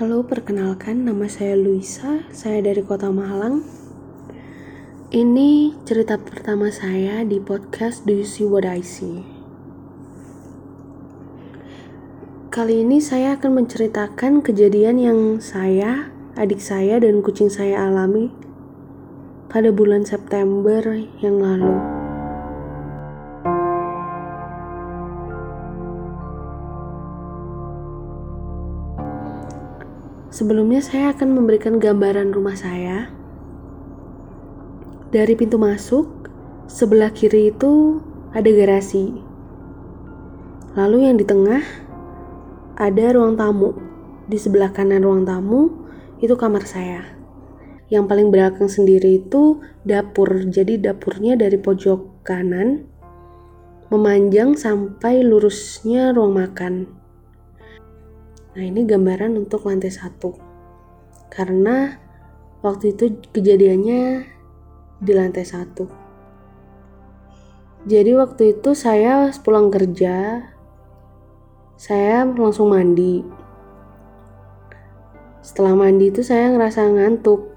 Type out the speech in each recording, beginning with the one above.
Halo, perkenalkan nama saya Luisa, saya dari Kota Malang. Ini cerita pertama saya di podcast Do You See What I See. Kali ini saya akan menceritakan kejadian yang saya, adik saya, dan kucing saya alami pada bulan September yang lalu. Sebelumnya saya akan memberikan gambaran rumah saya. Dari pintu masuk, sebelah kiri itu ada garasi. Lalu yang di tengah ada ruang tamu. Di sebelah kanan ruang tamu itu kamar saya. Yang paling belakang sendiri itu dapur. Jadi dapurnya dari pojok kanan memanjang sampai lurusnya ruang makan. Nah ini gambaran untuk lantai satu. Karena waktu itu kejadiannya di lantai satu. Jadi waktu itu saya pulang kerja, saya langsung mandi. Setelah mandi itu saya ngerasa ngantuk.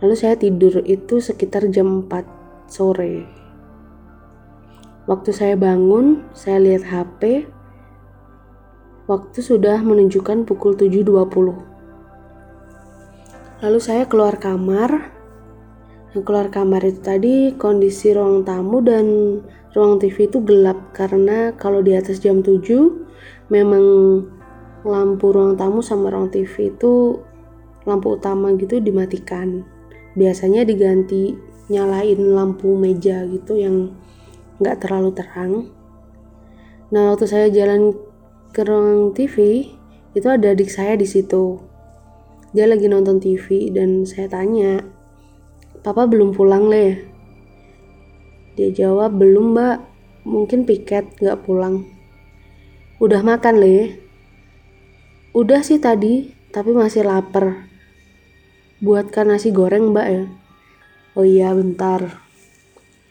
Lalu saya tidur itu sekitar jam 4 sore. Waktu saya bangun, saya lihat HP, Waktu sudah menunjukkan pukul 7.20. Lalu saya keluar kamar. Yang keluar kamar itu tadi kondisi ruang tamu dan ruang TV itu gelap karena kalau di atas jam 7 memang lampu ruang tamu sama ruang TV itu lampu utama gitu dimatikan. Biasanya diganti nyalain lampu meja gitu yang nggak terlalu terang. Nah waktu saya jalan ke ruang TV itu ada adik saya di situ. Dia lagi nonton TV dan saya tanya papa belum pulang leh dia jawab belum mbak. Mungkin piket nggak pulang. Udah makan leh udah sih tadi tapi masih lapar. Buatkan nasi goreng mbak ya. Oh iya bentar.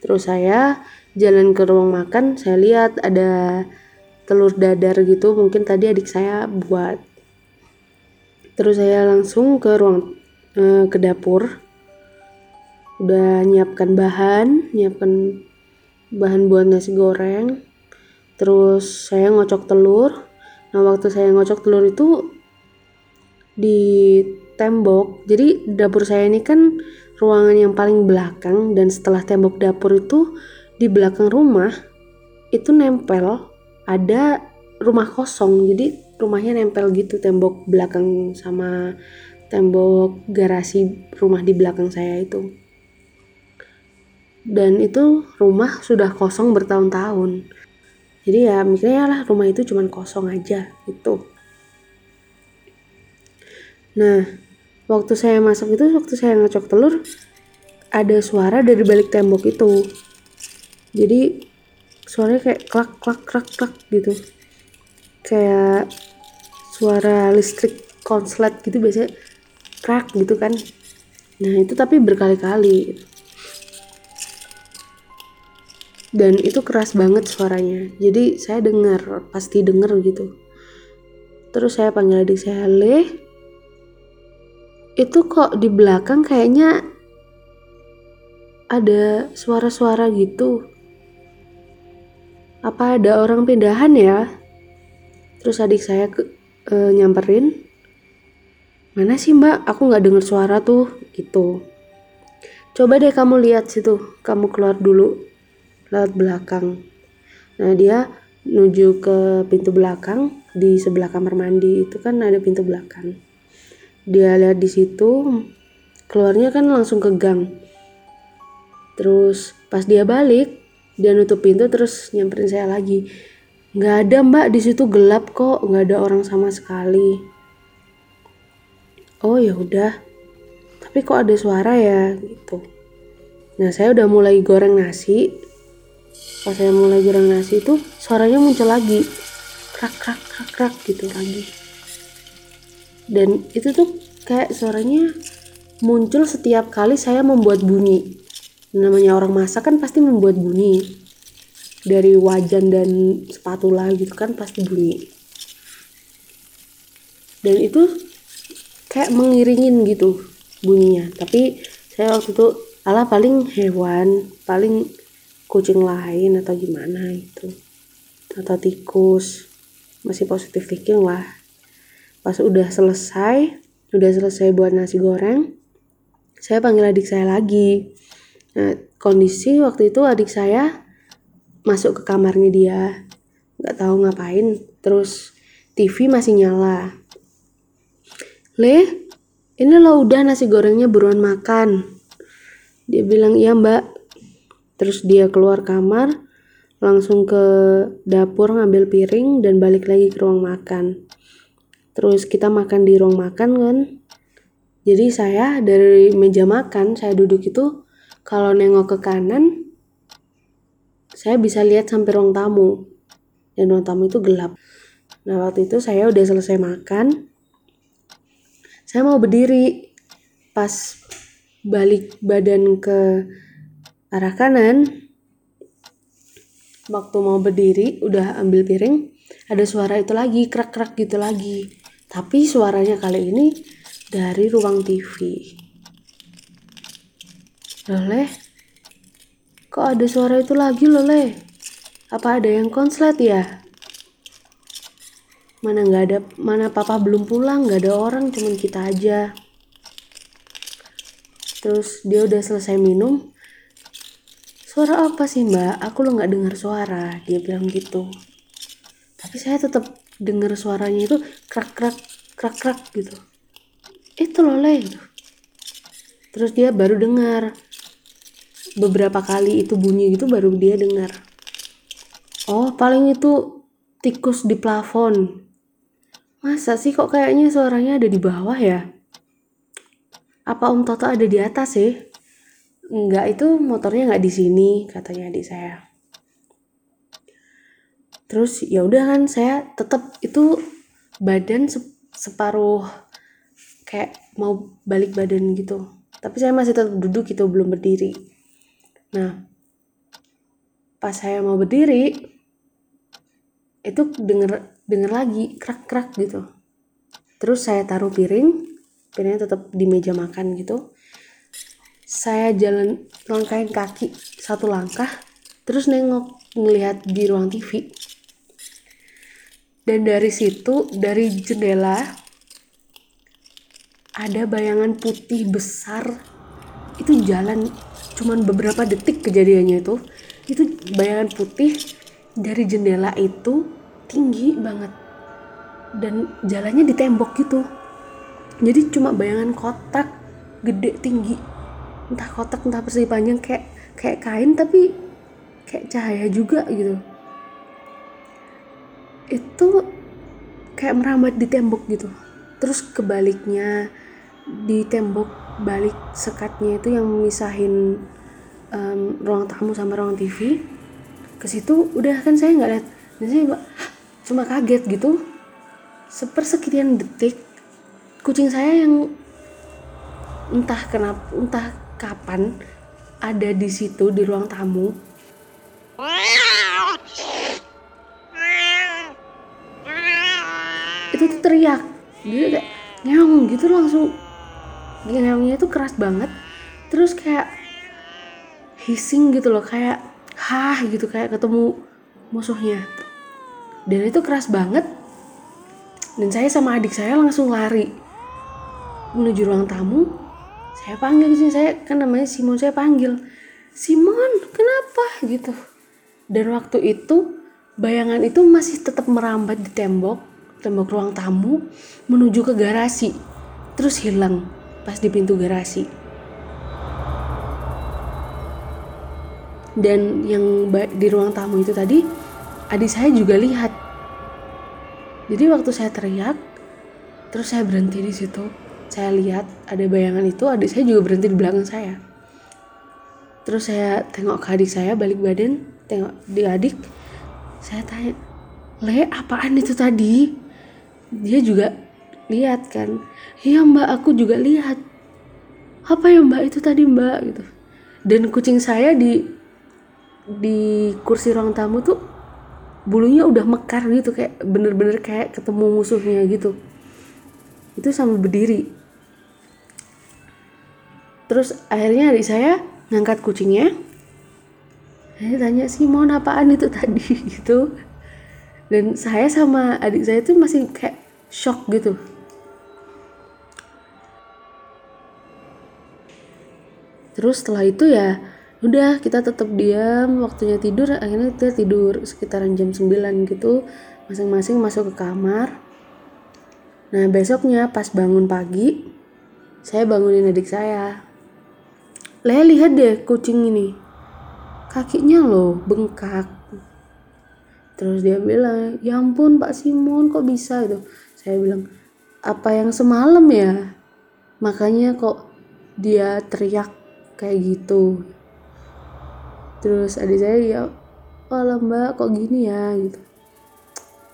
Terus saya jalan ke ruang makan saya lihat ada telur dadar gitu mungkin tadi adik saya buat. Terus saya langsung ke ruang eh, ke dapur. Udah nyiapkan bahan nyiapkan bahan buat nasi goreng. Terus saya ngocok telur. Nah waktu saya ngocok telur itu di tembok. Jadi dapur saya ini kan ruangan yang paling belakang dan setelah tembok dapur itu di belakang rumah itu nempel ada rumah kosong jadi rumahnya nempel gitu tembok belakang sama tembok garasi rumah di belakang saya itu. Dan itu rumah sudah kosong bertahun-tahun. Jadi ya mikirnya lah rumah itu cuman kosong aja gitu. Nah waktu saya masuk itu waktu saya ngecok telur ada suara dari balik tembok itu. Jadi suaranya kayak klak klak klak klak gitu. Kayak suara listrik konslet gitu biasanya krak gitu kan. Nah itu tapi berkali-kali. Dan itu keras banget suaranya. Jadi saya dengar pasti dengar gitu. Terus saya panggil adik saya Le itu kok di belakang kayaknya ada suara-suara gitu apa ada orang pindahan ya? Terus adik saya ke, e, nyamperin mana sih mbak? Aku nggak dengar suara tuh gitu. Coba deh kamu lihat situ kamu keluar dulu lewat belakang. Nah dia menuju ke pintu belakang di sebelah kamar mandi itu kan ada pintu belakang. Dia lihat di situ keluarnya kan langsung ke gang. Terus pas dia balik dia nutup pintu terus nyamperin saya lagi. Nggak ada mbak di situ gelap kok. Nggak ada orang sama sekali. Oh ya udah. Tapi kok ada suara ya gitu. Nah saya udah mulai goreng nasi. Pas saya mulai goreng nasi itu suaranya muncul lagi. Krak krak krak krak gitu lagi. Dan itu tuh kayak suaranya muncul setiap kali saya membuat bunyi namanya orang masak kan pasti membuat bunyi. Dari wajan dan spatula gitu kan pasti bunyi. Dan itu kayak mengiringin gitu bunyinya. Tapi saya waktu itu ala paling hewan paling kucing lain atau gimana itu. Atau tikus. Masih positif thinking lah. Pas udah selesai udah selesai buat nasi goreng saya panggil adik saya lagi nah kondisi waktu itu adik saya masuk ke kamarnya dia. Nggak tahu ngapain terus TV masih nyala. Le ini lo udah nasi gorengnya buruan makan? Dia bilang iya mbak. Terus dia keluar kamar langsung ke dapur ngambil piring dan balik lagi ke ruang makan. Terus kita makan di ruang makan kan? Jadi saya dari meja makan saya duduk itu kalau nengok ke kanan saya bisa lihat sampai ruang tamu. Dan ruang tamu itu gelap. Nah waktu itu saya udah selesai makan. Saya mau berdiri. Pas balik badan ke arah kanan waktu mau berdiri udah ambil piring ada suara itu lagi krak-krak gitu lagi. Tapi suaranya kali ini dari ruang TV Loleh kok ada suara itu lagi Loleh apa ada yang konslet ya? Mana nggak ada mana papa belum pulang nggak ada orang cuman kita aja. Terus dia udah selesai minum. Suara apa sih mbak? Aku lo nggak dengar suara dia bilang gitu. Tapi saya tetap dengar suaranya itu krak krak krak krak gitu. Itu loh le terus dia baru dengar beberapa kali itu bunyi gitu baru dia dengar oh paling itu tikus di plafon masa sih kok kayaknya suaranya ada di bawah ya apa Om Toto ada di atas sih? Enggak, itu motornya nggak di sini, katanya adik saya. Terus ya udah kan saya tetap itu badan separuh kayak mau balik badan gitu. Tapi saya masih tetap duduk gitu, belum berdiri. Nah, pas saya mau berdiri, itu denger denger lagi krak-krak gitu. Terus saya taruh piring, piringnya tetap di meja makan gitu. Saya jalan langkahin kaki satu langkah terus nengok ngelihat di ruang TV dan dari situ dari jendela ada bayangan putih besar. Itu jalan cuman beberapa detik kejadiannya itu itu bayangan putih dari jendela itu tinggi banget. Dan jalannya di tembok gitu. Jadi cuma bayangan kotak gede tinggi. Entah kotak entah persegi panjang kayak kayak kain tapi kayak cahaya juga gitu. Itu kayak merambat di tembok gitu. Terus kebaliknya di tembok balik sekatnya itu yang memisahin um, ruang tamu sama ruang TV ke situ udah kan saya nggak lihat. Dan saya cuma kaget gitu. Sepersekian detik kucing saya yang entah kenapa entah kapan ada di situ di ruang tamu. Itu tuh teriak. Dia kayak ngeong gitu langsung ngeongnya itu keras banget. Terus kayak hissing gitu loh kayak hah gitu kayak ketemu musuhnya. Dan itu keras banget. Dan saya sama adik saya langsung lari menuju ruang tamu. Saya panggil sih saya kan namanya Simon saya panggil Simon kenapa? gitu. Dan waktu itu bayangan itu masih tetap merambat di tembok tembok ruang tamu menuju ke garasi. Terus hilang pas di pintu garasi. Dan yang di ruang tamu itu tadi adik saya juga lihat. Jadi waktu saya teriak terus saya berhenti di situ. Saya lihat ada bayangan itu adik saya juga berhenti di belakang saya. Terus saya tengok ke adik saya balik badan tengok di adik. Saya tanya le apaan itu tadi? Dia juga lihat kan? Iya mbak aku juga lihat. Apa ya mbak itu tadi mbak gitu. Dan kucing saya di di kursi ruang tamu tuh bulunya udah mekar gitu kayak bener-bener kayak ketemu musuhnya gitu. Itu sambil berdiri. Terus akhirnya adik saya ngangkat kucingnya. Saya tanya sih mau apaan itu tadi? Gitu. Dan saya sama adik saya tuh masih kayak shock gitu terus setelah itu ya udah kita tetap diam waktunya tidur akhirnya kita tidur sekitaran jam 9 gitu masing-masing masuk ke kamar nah besoknya pas bangun pagi saya bangunin adik saya Lea lihat deh kucing ini. Kakinya loh bengkak. Terus dia bilang, ya ampun Pak Simon kok bisa itu. Saya bilang, apa yang semalam ya? Makanya kok dia teriak kayak gitu. Terus adik saya ya, oh mbak kok gini ya gitu.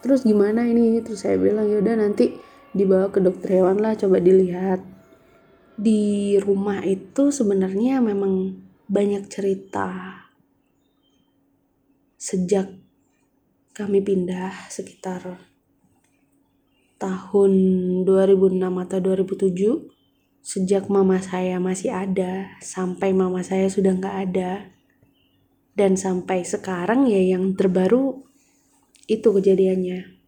Terus gimana ini? Terus saya bilang ya udah nanti dibawa ke dokter hewan lah coba dilihat di rumah itu sebenarnya memang banyak cerita sejak kami pindah sekitar tahun 2006 atau 2007 sejak mama saya masih ada sampai mama saya sudah nggak ada dan sampai sekarang ya yang terbaru itu kejadiannya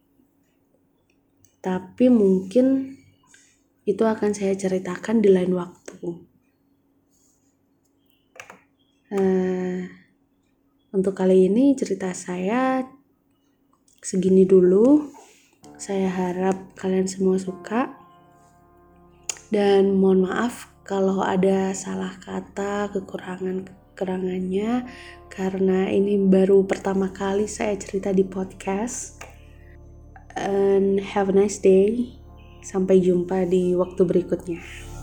tapi mungkin itu akan saya ceritakan di lain waktu. Uh, untuk kali ini cerita saya segini dulu. Saya harap kalian semua suka. Dan mohon maaf kalau ada salah kata, kekurangan kekurangannya karena ini baru pertama kali saya cerita di podcast. And have a nice day. Sampai jumpa di waktu berikutnya.